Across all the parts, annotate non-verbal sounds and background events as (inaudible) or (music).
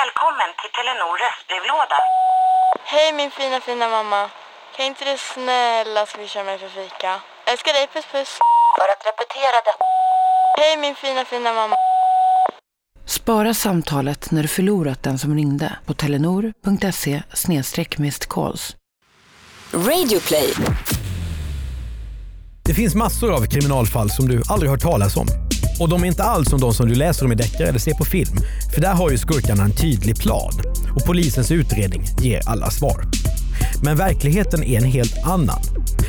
Välkommen till Telenor röstbrevlåda. Hej min fina fina mamma. Kan inte du snälla swisha mig för fika? Älskar dig, puss puss. För att repetera detta. Hej min fina fina mamma. Spara samtalet när du förlorat den som ringde på telenor.se calls. Radioplay. Det finns massor av kriminalfall som du aldrig hört talas om. Och de är inte alls som de som du läser om i deckare eller ser på film. För där har ju skurkarna en tydlig plan. Och polisens utredning ger alla svar. Men verkligheten är en helt annan.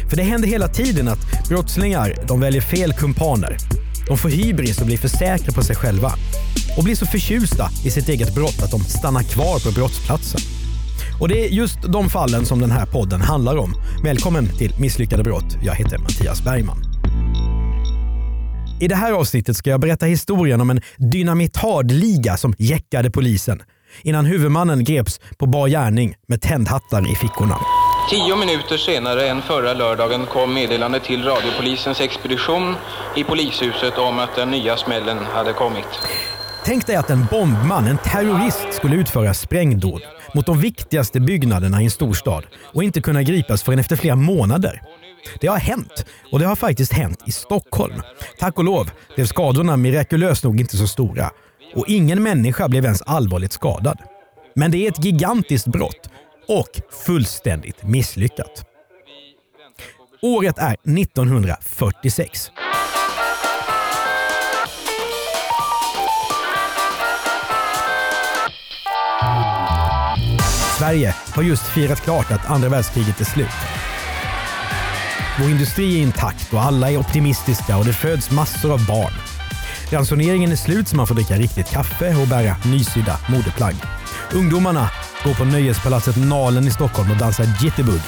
För det händer hela tiden att brottslingar de väljer fel kumpaner. De får hybris och blir för säkra på sig själva. Och blir så förtjusta i sitt eget brott att de stannar kvar på brottsplatsen. Och det är just de fallen som den här podden handlar om. Välkommen till Misslyckade brott. Jag heter Mattias Bergman. I det här avsnittet ska jag berätta historien om en dynamitardliga som jäckade polisen innan huvudmannen greps på bar gärning med tändhattar i fickorna. Tio minuter senare än förra lördagen kom meddelande till radiopolisens expedition i polishuset om att den nya smällen hade kommit. Tänk dig att en bombman, en terrorist, skulle utföra sprängdåd mot de viktigaste byggnaderna i en storstad och inte kunna gripas förrän efter flera månader. Det har hänt och det har faktiskt hänt i Stockholm. Tack och lov blev skadorna mirakulöst nog inte så stora och ingen människa blev ens allvarligt skadad. Men det är ett gigantiskt brott och fullständigt misslyckat. Året är 1946. Sverige har just firat klart att andra världskriget är slut. Vår industri är intakt och alla är optimistiska och det föds massor av barn. Ransoneringen är slut så man får dricka riktigt kaffe och bära nysydda modeplagg. Ungdomarna går på nöjespalatset Nalen i Stockholm och dansar jitterbug.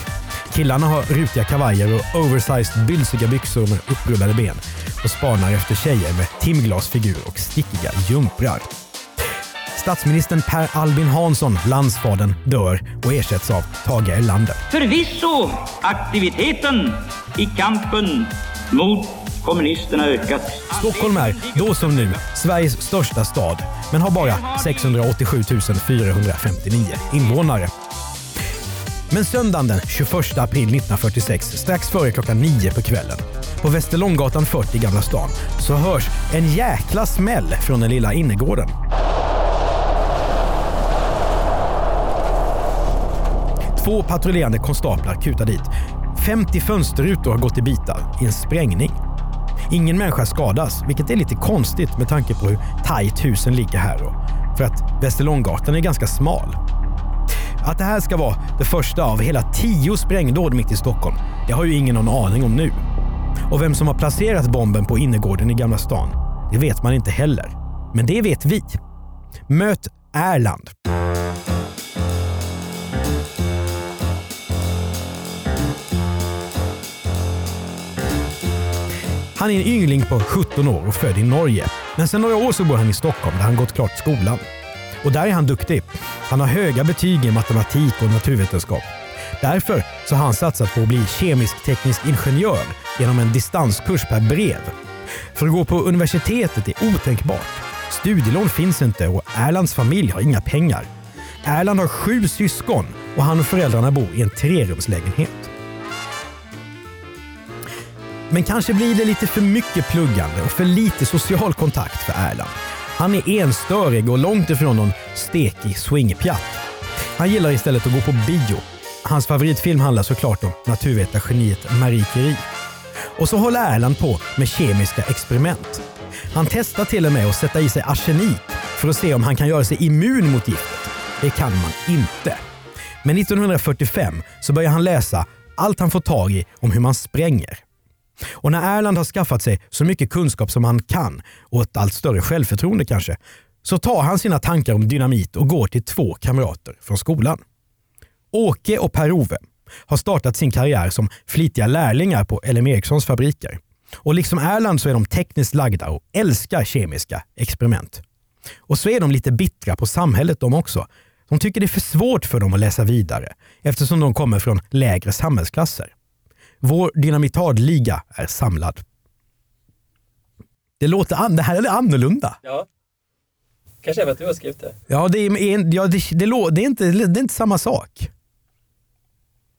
Killarna har rutiga kavajer och oversized bylsiga byxor med upprullade ben och spanar efter tjejer med timglasfigur och stickiga jumprar. Statsministern Per Albin Hansson, landsfadern, dör och ersätts av Tage Erlander. Förvisso aktiviteten i kampen mot kommunisterna ökat. Stockholm är, då som nu, Sveriges största stad, men har bara 687 459 invånare. Men söndagen den 21 april 1946, strax före klockan nio på kvällen, på Västerlånggatan 40 i Gamla stan, så hörs en jäkla smäll från den lilla innergården. Två patrullerande konstaplar kutar dit. 50 fönsterrutor har gått i bitar i en sprängning. Ingen människa skadas, vilket är lite konstigt med tanke på hur tajt husen ligger här och för att Västerlånggatan är ganska smal. Att det här ska vara det första av hela tio sprängdåd mitt i Stockholm, det har ju ingen någon aning om nu. Och vem som har placerat bomben på innergården i Gamla stan, det vet man inte heller. Men det vet vi. Möt Erland. Han är en yngling på 17 år och född i Norge. Men sedan några år så bor han i Stockholm där han gått klart skolan. Och där är han duktig. Han har höga betyg i matematik och naturvetenskap. Därför så har han satsat på att bli kemisk-teknisk ingenjör genom en distanskurs per brev. För att gå på universitetet är otänkbart. Studielån finns inte och Erlands familj har inga pengar. Erland har sju syskon och han och föräldrarna bor i en trerumslägenhet. Men kanske blir det lite för mycket pluggande och för lite social kontakt för Erland. Han är enstörig och långt ifrån någon stekig swingpjatt. Han gillar istället att gå på bio. Hans favoritfilm handlar såklart om naturvetargeniet Marie Curie. Och så håller Erland på med kemiska experiment. Han testar till och med att sätta i sig arsenik för att se om han kan göra sig immun mot giftet. Det kan man inte. Men 1945 så börjar han läsa allt han får tag i om hur man spränger. Och när Erland har skaffat sig så mycket kunskap som han kan och ett allt större självförtroende kanske, så tar han sina tankar om dynamit och går till två kamrater från skolan. Åke och Per-Ove har startat sin karriär som flitiga lärlingar på LM Ericssons fabriker. Och liksom Erland så är de tekniskt lagda och älskar kemiska experiment. Och så är de lite bittra på samhället de också. De tycker det är för svårt för dem att läsa vidare eftersom de kommer från lägre samhällsklasser. Vår dynamitardliga är samlad. Det låter an det här är annorlunda. Ja. Kanske för att du har skrivit det. Ja, det är, en- ja, det, det, lå- det, är inte, det är inte samma sak.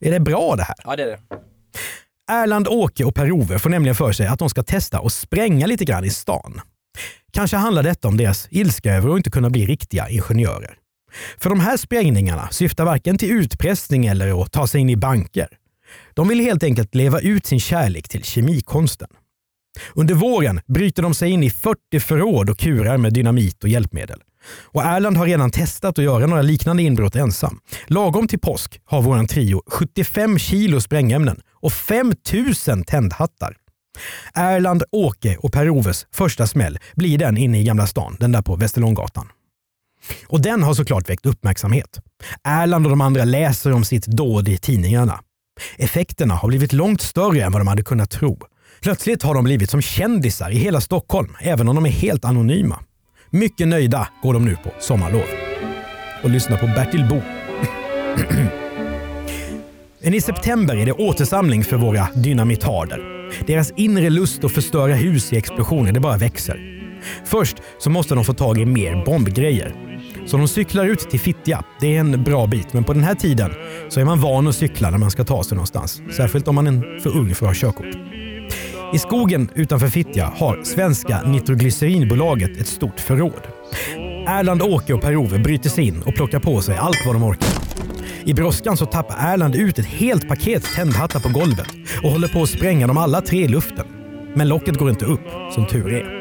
Är det bra det här? Ja, det är det. Erland, Åke och Per-Ove får nämligen för sig att de ska testa och spränga lite grann i stan. Kanske handlar detta om deras ilska över att inte kunna bli riktiga ingenjörer. För de här sprängningarna syftar varken till utpressning eller att ta sig in i banker. De vill helt enkelt leva ut sin kärlek till kemikonsten. Under våren bryter de sig in i 40 förråd och kurar med dynamit och hjälpmedel. Och Erland har redan testat att göra några liknande inbrott ensam. Lagom till påsk har vår trio 75 kilo sprängämnen och 5000 tändhattar. Erland, Åke och Per-Oves första smäll blir den inne i Gamla stan, den där på Västerlånggatan. Och den har såklart väckt uppmärksamhet. Erland och de andra läser om sitt dåd i tidningarna. Effekterna har blivit långt större än vad de hade kunnat tro. Plötsligt har de blivit som kändisar i hela Stockholm, även om de är helt anonyma. Mycket nöjda går de nu på sommarlov. Och lyssna på Bertil Bo. (clears throat) Men i september är det återsamling för våra dynamitarder. Deras inre lust att förstöra hus i explosioner, det bara växer. Först så måste de få tag i mer bombgrejer. Så de cyklar ut till Fittja. Det är en bra bit, men på den här tiden så är man van att cykla när man ska ta sig någonstans. Särskilt om man är för ung för att ha körkort. I skogen utanför Fittja har svenska nitroglycerinbolaget ett stort förråd. Erland, Åke och Per-Ove bryter sig in och plockar på sig allt vad de orkar. I brådskan så tappar Erland ut ett helt paket tändhattar på golvet och håller på att spränga dem alla tre i luften. Men locket går inte upp, som tur är.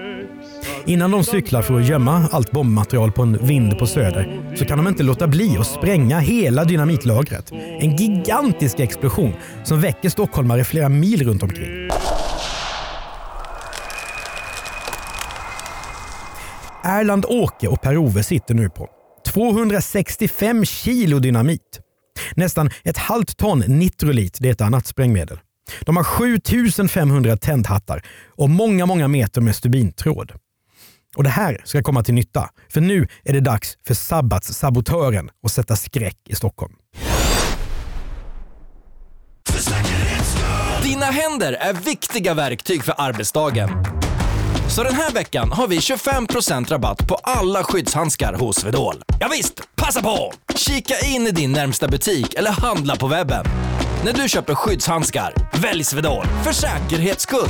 Innan de cyklar för att gömma allt bombmaterial på en vind på Söder så kan de inte låta bli att spränga hela dynamitlagret. En gigantisk explosion som väcker stockholmare flera mil runt omkring. Erland, Åke och Per-Ove sitter nu på 265 kilo dynamit. Nästan ett halvt ton nitrolit, det är ett annat sprängmedel. De har 7500 tändhattar och många, många meter med stubintråd. Och det här ska komma till nytta, för nu är det dags för sabbatssabotören att sätta skräck i Stockholm. Dina händer är viktiga verktyg för arbetsdagen. Så den här veckan har vi 25% rabatt på alla skyddshandskar hos Swedol. Ja visst, passa på! Kika in i din närmsta butik eller handla på webben. När du köper skyddshandskar, välj Swedol för säkerhets skull.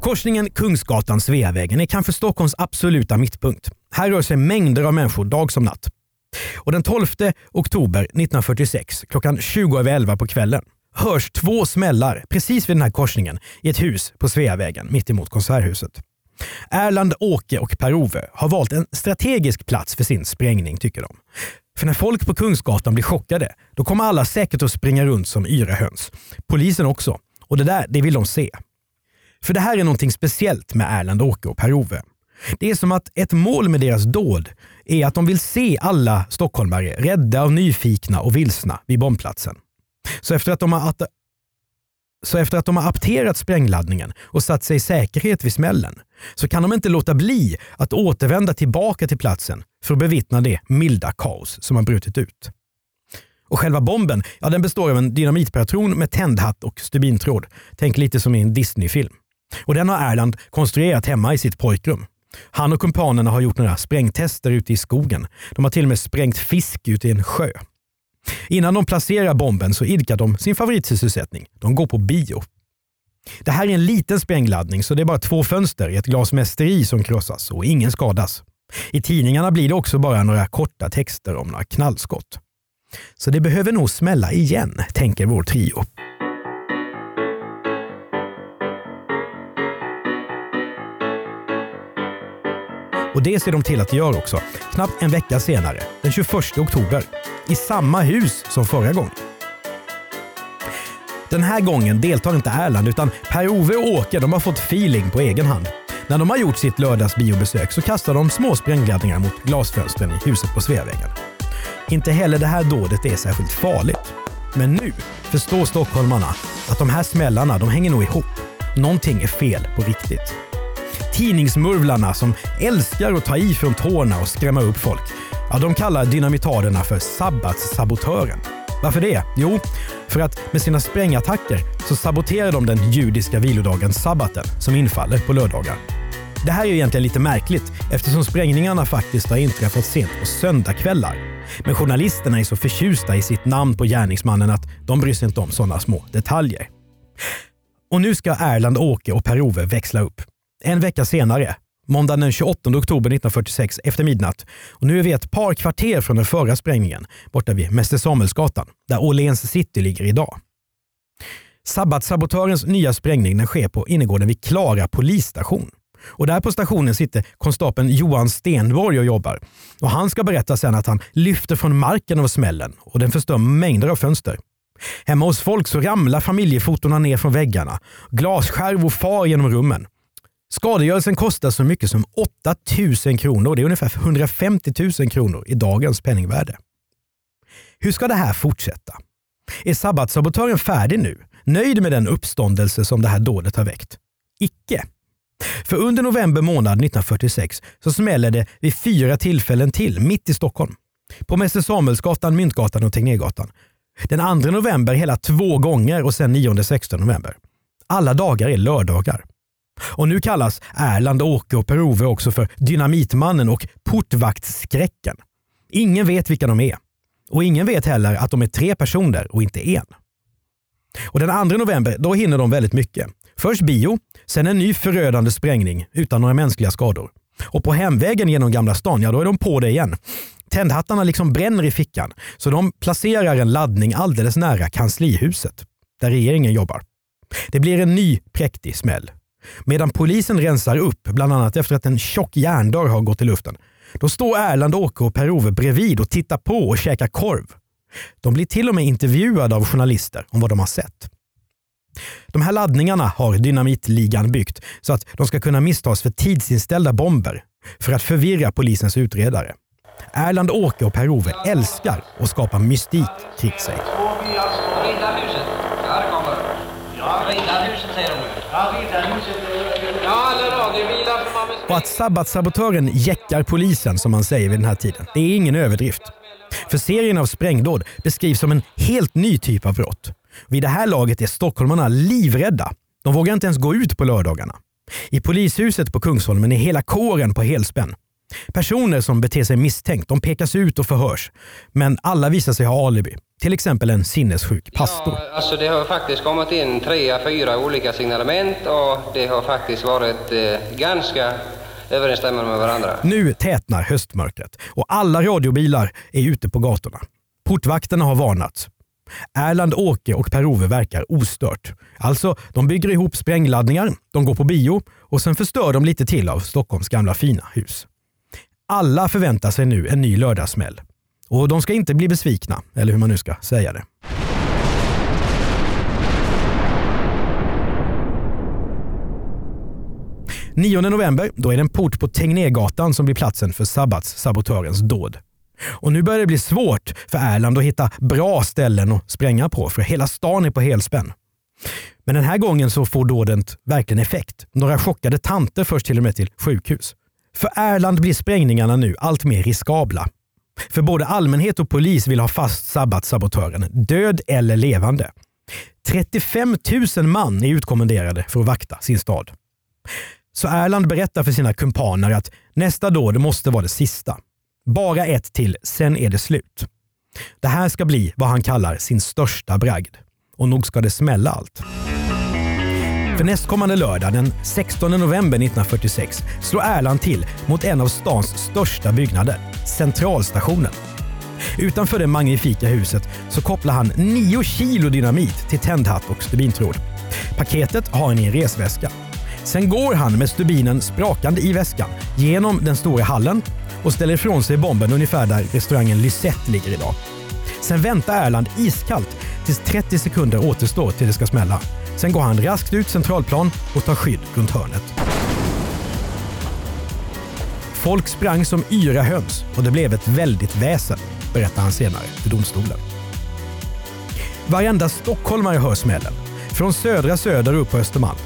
Korsningen Kungsgatan-Sveavägen är kanske Stockholms absoluta mittpunkt. Här rör sig mängder av människor dag som natt. Och den 12 oktober 1946 klockan 20 över 11 på kvällen hörs två smällar precis vid den här korsningen i ett hus på Sveavägen mittemot Konserthuset. Erland, Åke och Per-Ove har valt en strategisk plats för sin sprängning tycker de. För när folk på Kungsgatan blir chockade, då kommer alla säkert att springa runt som yra höns. Polisen också. Och det där, det vill de se. För det här är någonting speciellt med Erland, Åke och Per-Ove. Det är som att ett mål med deras dåd är att de vill se alla stockholmare rädda och nyfikna och vilsna vid bombplatsen. Så efter att de har att så efter att de har apterat sprängladdningen och satt sig i säkerhet vid smällen så kan de inte låta bli att återvända tillbaka till platsen för att bevittna det milda kaos som har brutit ut. Och själva bomben ja, den består av en dynamitpatron med tändhatt och stubintråd. Tänk lite som i en Disney-film. Och den har Erland konstruerat hemma i sitt pojkrum. Han och kumpanerna har gjort några sprängtester ute i skogen. De har till och med sprängt fisk ute i en sjö. Innan de placerar bomben så idkar de sin favoritsysselsättning. De går på bio. Det här är en liten sprängladdning så det är bara två fönster i ett glasmästeri som krossas och ingen skadas. I tidningarna blir det också bara några korta texter om några knallskott. Så det behöver nog smälla igen, tänker vår trio. Och det ser de till att det gör också. Knappt en vecka senare, den 21 oktober, i samma hus som förra gången. Den här gången deltar inte Erland utan Per-Ove och Åke de har fått feeling på egen hand. När de har gjort sitt lördagsbiobesök så kastar de små sprängladdningar mot glasfönstren i huset på Sveavägen. Inte heller det här dådet är särskilt farligt. Men nu förstår stockholmarna att de här smällarna de hänger nog ihop. Någonting är fel på riktigt. Tidningsmurvlarna som älskar att ta i från tårna och skrämma upp folk, ja, de kallar dynamitarderna för sabbatssabotören. Varför det? Jo, för att med sina sprängattacker så saboterar de den judiska vilodagen sabbaten som infaller på lördagar. Det här är ju egentligen lite märkligt eftersom sprängningarna faktiskt har inträffat sent på söndagkvällar. Men journalisterna är så förtjusta i sitt namn på gärningsmannen att de bryr sig inte om sådana små detaljer. Och nu ska Erland Åke och Per-Ove växla upp. En vecka senare, måndagen den 28 oktober 1946 efter midnatt. Och nu är vi ett par kvarter från den förra sprängningen, borta vid Mäster Samuelsgatan, där Åhléns city ligger idag. Sabbatsabotörens nya sprängning den sker på innergården vid Klara polisstation. Och där på stationen sitter konstapeln Johan Stenborg och jobbar. Och Han ska berätta sen att han lyfter från marken av smällen och den förstör mängder av fönster. Hemma hos folk så ramlar familjefotona ner från väggarna. Glasskärvor far genom rummen. Skadegörelsen kostar så mycket som 8000 kronor. Det är ungefär 150 000 kronor i dagens penningvärde. Hur ska det här fortsätta? Är sabbatssabotören färdig nu? Nöjd med den uppståndelse som det här dådet har väckt? Icke. För under november månad 1946 så smäller det vid fyra tillfällen till mitt i Stockholm. På Mäster Samuelsgatan, Myntgatan och Tegnérgatan. Den 2 november hela två gånger och sen 9-16 november. Alla dagar är lördagar. Och nu kallas Erland, Åke och Per-Ove också för Dynamitmannen och Portvaktsskräcken. Ingen vet vilka de är. Och ingen vet heller att de är tre personer och inte en. Och den 2 november då hinner de väldigt mycket. Först bio, sen en ny förödande sprängning utan några mänskliga skador. Och på hemvägen genom Gamla stan, ja då är de på det igen. Tändhattarna liksom bränner i fickan, så de placerar en laddning alldeles nära kanslihuset, där regeringen jobbar. Det blir en ny präktig smäll. Medan polisen rensar upp, bland annat efter att en tjock järndörr har gått i luften, då står Erland, Åke och Per-Ove bredvid och tittar på och käkar korv. De blir till och med intervjuade av journalister om vad de har sett. De här laddningarna har Dynamitligan byggt så att de ska kunna misstas för tidsinställda bomber för att förvirra polisens utredare. Erland Åke och Per-Ove älskar att skapa mystik kring sig. Och att sabbatssabotören jäckar polisen, som man säger vid den här tiden, det är ingen överdrift. För serien av sprängdåd beskrivs som en helt ny typ av brott. Vid det här laget är stockholmarna livrädda. De vågar inte ens gå ut på lördagarna. I polishuset på Kungsholmen är hela kåren på helspänn. Personer som beter sig misstänkt de pekas ut och förhörs. Men alla visar sig ha alibi. Till exempel en sinnessjuk pastor. Ja, alltså det har faktiskt kommit in tre, fyra olika signalement och det har faktiskt varit eh, ganska överensstämmande med varandra. Nu tätnar höstmörkret och alla radiobilar är ute på gatorna. Portvakterna har varnats. Erland Åke och Per-Ove verkar ostört. Alltså, de bygger ihop sprängladdningar, de går på bio och sen förstör de lite till av Stockholms gamla fina hus. Alla förväntar sig nu en ny lördagssmäll. Och de ska inte bli besvikna, eller hur man nu ska säga det. Den 9 november då är det en port på Tegnérgatan som blir platsen för sabbatssabotörens dåd. Och nu börjar det bli svårt för Erland att hitta bra ställen att spränga på, för hela stan är på helspänn. Men den här gången så får dådet verkligen effekt. Några chockade tanter förs till och med till sjukhus. För Erland blir sprängningarna nu allt mer riskabla. För både allmänhet och polis vill ha fast sabbatssabotören, död eller levande. 35 000 man är utkommenderade för att vakta sin stad. Så Erland berättar för sina kumpaner att nästa dåd måste vara det sista. Bara ett till, sen är det slut. Det här ska bli vad han kallar sin största bragd. Och nog ska det smälla allt. För nästkommande lördag den 16 november 1946 slår Erland till mot en av stans största byggnader, Centralstationen. Utanför det magnifika huset så kopplar han 9 kilo dynamit till tändhatt och stubintråd. Paketet har han i en resväska. Sen går han med stubinen sprakande i väskan genom den stora hallen och ställer ifrån sig bomben ungefär där restaurangen Lysette ligger idag. Sen väntar Erland iskallt tills 30 sekunder återstår till det ska smälla. Sen går han raskt ut centralplan och tar skydd runt hörnet. Folk sprang som yra höns och det blev ett väldigt väsen, berättar han senare för domstolen. Varenda stockholmare hör smällen. Från södra Söder upp på Östermalm.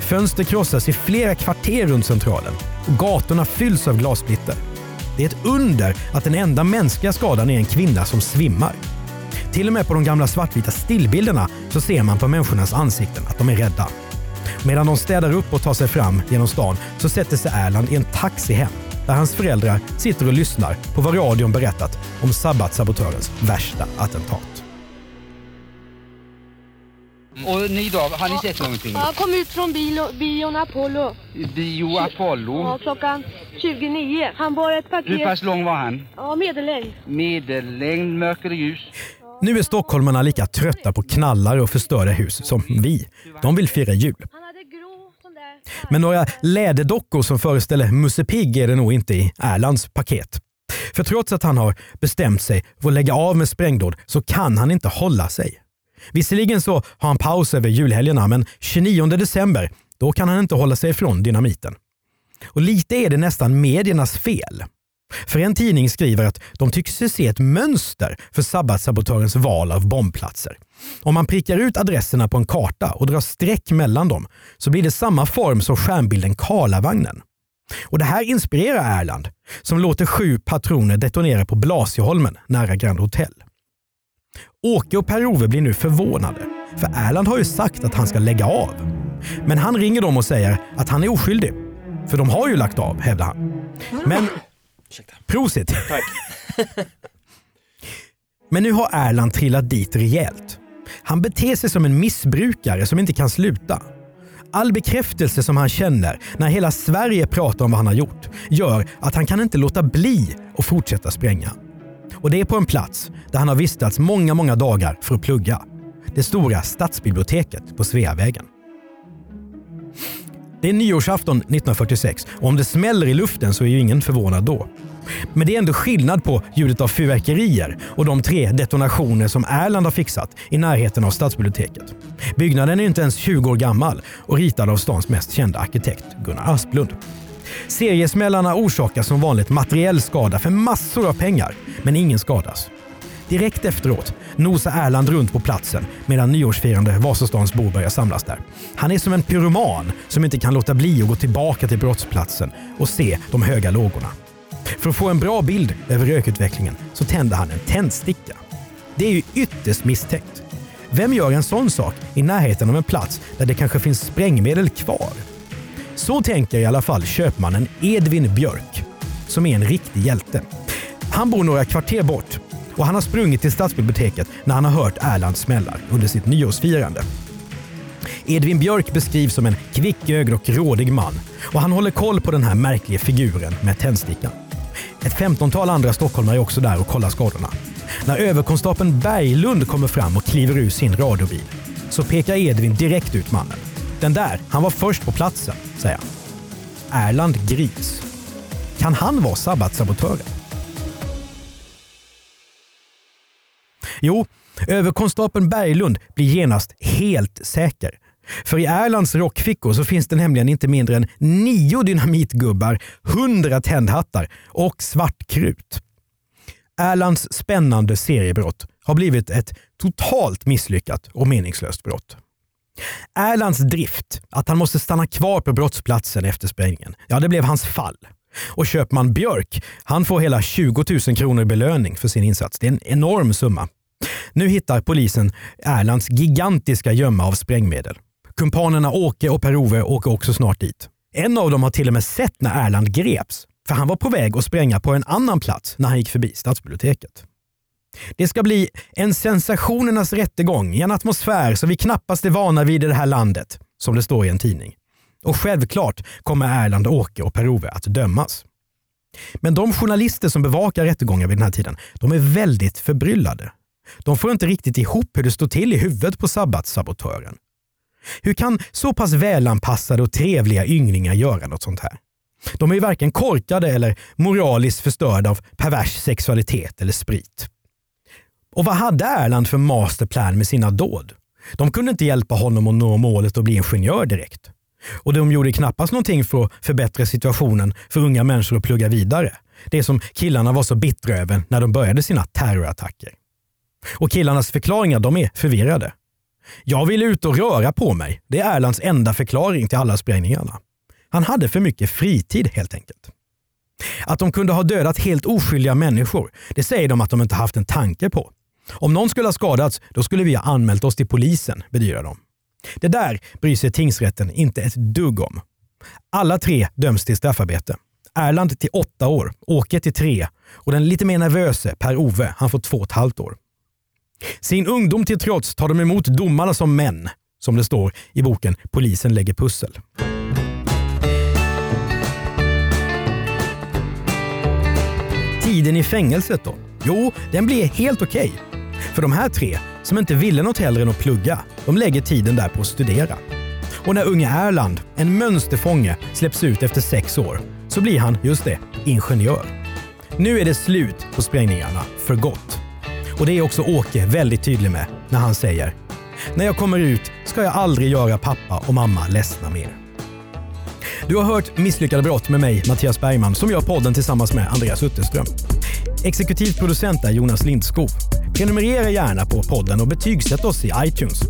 Fönster krossas i flera kvarter runt Centralen och gatorna fylls av glassplitter. Det är ett under att den enda mänskliga skadan är en kvinna som svimmar. Till och med på de gamla svartvita stillbilderna så ser man på människornas ansikten att de är rädda. Medan de städar upp och tar sig fram genom stan så sätter sig Erland i en taxi hem där hans föräldrar sitter och lyssnar på vad radion berättat om sabbatsabotörens värsta attentat. Och ni då, har ni sett någonting? Jag kom ut från bio, bion Apollo. Bio Apollo? Ja, klockan 29. Han bar ett paket. Hur pass lång var han? Ja, medellängd. Medellängd, mörker och ljus. Nu är stockholmarna lika trötta på knallare och förstörda hus som vi. De vill fira jul. Men några läderdockor som föreställer Musse Pigg är det nog inte i Erlands paket. För trots att han har bestämt sig för att lägga av med sprängdåd så kan han inte hålla sig. Visserligen så har han paus över julhelgerna men 29 december då kan han inte hålla sig ifrån dynamiten. Och lite är det nästan mediernas fel. För en tidning skriver att de tycker sig se ett mönster för sabbatsabotörens val av bombplatser. Om man prickar ut adresserna på en karta och drar streck mellan dem så blir det samma form som stjärnbilden Karlavagnen. Och Det här inspirerar Erland som låter sju patroner detonera på Blasieholmen nära Grand Hotel. Åke och Per-Ove blir nu förvånade, för Erland har ju sagt att han ska lägga av. Men han ringer dem och säger att han är oskyldig. För de har ju lagt av, hävdar han. Men... Prosit! (laughs) Men nu har Erland trillat dit rejält. Han beter sig som en missbrukare som inte kan sluta. All bekräftelse som han känner när hela Sverige pratar om vad han har gjort gör att han kan inte låta bli att fortsätta spränga. Och det är på en plats där han har vistats många, många dagar för att plugga. Det stora stadsbiblioteket på Sveavägen. Det är nyårsafton 1946 och om det smäller i luften så är ju ingen förvånad då. Men det är ändå skillnad på ljudet av fyrverkerier och de tre detonationer som Erland har fixat i närheten av stadsbiblioteket. Byggnaden är inte ens 20 år gammal och ritad av stans mest kända arkitekt Gunnar Asplund. Seriesmällarna orsakar som vanligt materiell skada för massor av pengar, men ingen skadas. Direkt efteråt nosar Erland runt på platsen medan nyårsfirande Vasastans bor börjar samlas där. Han är som en pyroman som inte kan låta bli att gå tillbaka till brottsplatsen och se de höga lågorna. För att få en bra bild över rökutvecklingen så tänder han en tändsticka. Det är ju ytterst misstänkt. Vem gör en sån sak i närheten av en plats där det kanske finns sprängmedel kvar? Så tänker i alla fall köpmannen Edvin Björk, som är en riktig hjälte. Han bor några kvarter bort och han har sprungit till stadsbiblioteket när han har hört Erlands smällar under sitt nyårsfirande. Edvin Björk beskrivs som en kvickögd och rådig man och han håller koll på den här märkliga figuren med tändstickan. Ett femtontal andra stockholmare är också där och kollar skadorna. När överkonstapeln Berglund kommer fram och kliver ur sin radiobil så pekar Edvin direkt ut mannen. Den där, han var först på platsen, säger han. Erland grips. Kan han vara sabbatssabotören? Jo, överkonstapeln Berglund blir genast helt säker. För i Erlands rockfickor så finns det nämligen inte mindre än nio dynamitgubbar, hundra tändhattar och svart krut. Erlands spännande seriebrott har blivit ett totalt misslyckat och meningslöst brott. Erlands drift, att han måste stanna kvar på brottsplatsen efter sprängningen, ja det blev hans fall. Och köpman Björk, han får hela 20 000 kronor i belöning för sin insats. Det är en enorm summa. Nu hittar polisen Erlands gigantiska gömma av sprängmedel. Kumpanerna Åke och Per-Ove åker också snart dit. En av dem har till och med sett när Erland greps, för han var på väg att spränga på en annan plats när han gick förbi stadsbiblioteket. Det ska bli en sensationernas rättegång i en atmosfär som vi knappast är vana vid i det här landet, som det står i en tidning. Och självklart kommer Erland, Åke och Per-Ove att dömas. Men de journalister som bevakar rättegångar vid den här tiden, de är väldigt förbryllade. De får inte riktigt ihop hur det står till i huvudet på sabbatssabotören. Hur kan så pass välanpassade och trevliga ynglingar göra något sånt här? De är ju varken korkade eller moraliskt förstörda av pervers sexualitet eller sprit. Och vad hade Erland för masterplan med sina dåd? De kunde inte hjälpa honom att nå målet och bli ingenjör direkt. Och de gjorde knappast någonting för att förbättra situationen för unga människor att plugga vidare. Det som killarna var så bittra över när de började sina terrorattacker. Och killarnas förklaringar de är förvirrade. Jag ville ut och röra på mig. Det är Erlands enda förklaring till alla sprängningarna. Han hade för mycket fritid helt enkelt. Att de kunde ha dödat helt oskyldiga människor, det säger de att de inte haft en tanke på. Om någon skulle ha skadats, då skulle vi ha anmält oss till polisen, bedyrar de. Det där bryr sig tingsrätten inte ett dugg om. Alla tre döms till straffarbete. Erland till åtta år, Åke till tre och den lite mer nervöse Per-Ove, han får två och ett halvt år. Sin ungdom till trots tar de emot domarna som män, som det står i boken Polisen lägger pussel. Tiden i fängelset då? Jo, den blir helt okej. För de här tre, som inte ville något hellre än att plugga, de lägger tiden där på att studera. Och när unge Erland, en mönsterfånge, släpps ut efter sex år så blir han, just det, ingenjör. Nu är det slut på sprängningarna, för gott. Och det är också Åke väldigt tydlig med när han säger “När jag kommer ut ska jag aldrig göra pappa och mamma ledsna mer”. Du har hört Misslyckade brott med mig, Mattias Bergman, som gör podden tillsammans med Andreas Utterström. Exekutiv producent är Jonas Lindskov. Prenumerera gärna på podden och betygsätt oss i iTunes.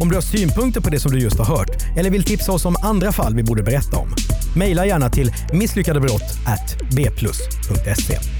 Om du har synpunkter på det som du just har hört eller vill tipsa oss om andra fall vi borde berätta om, mejla gärna till misslyckadebrott@bplus.se.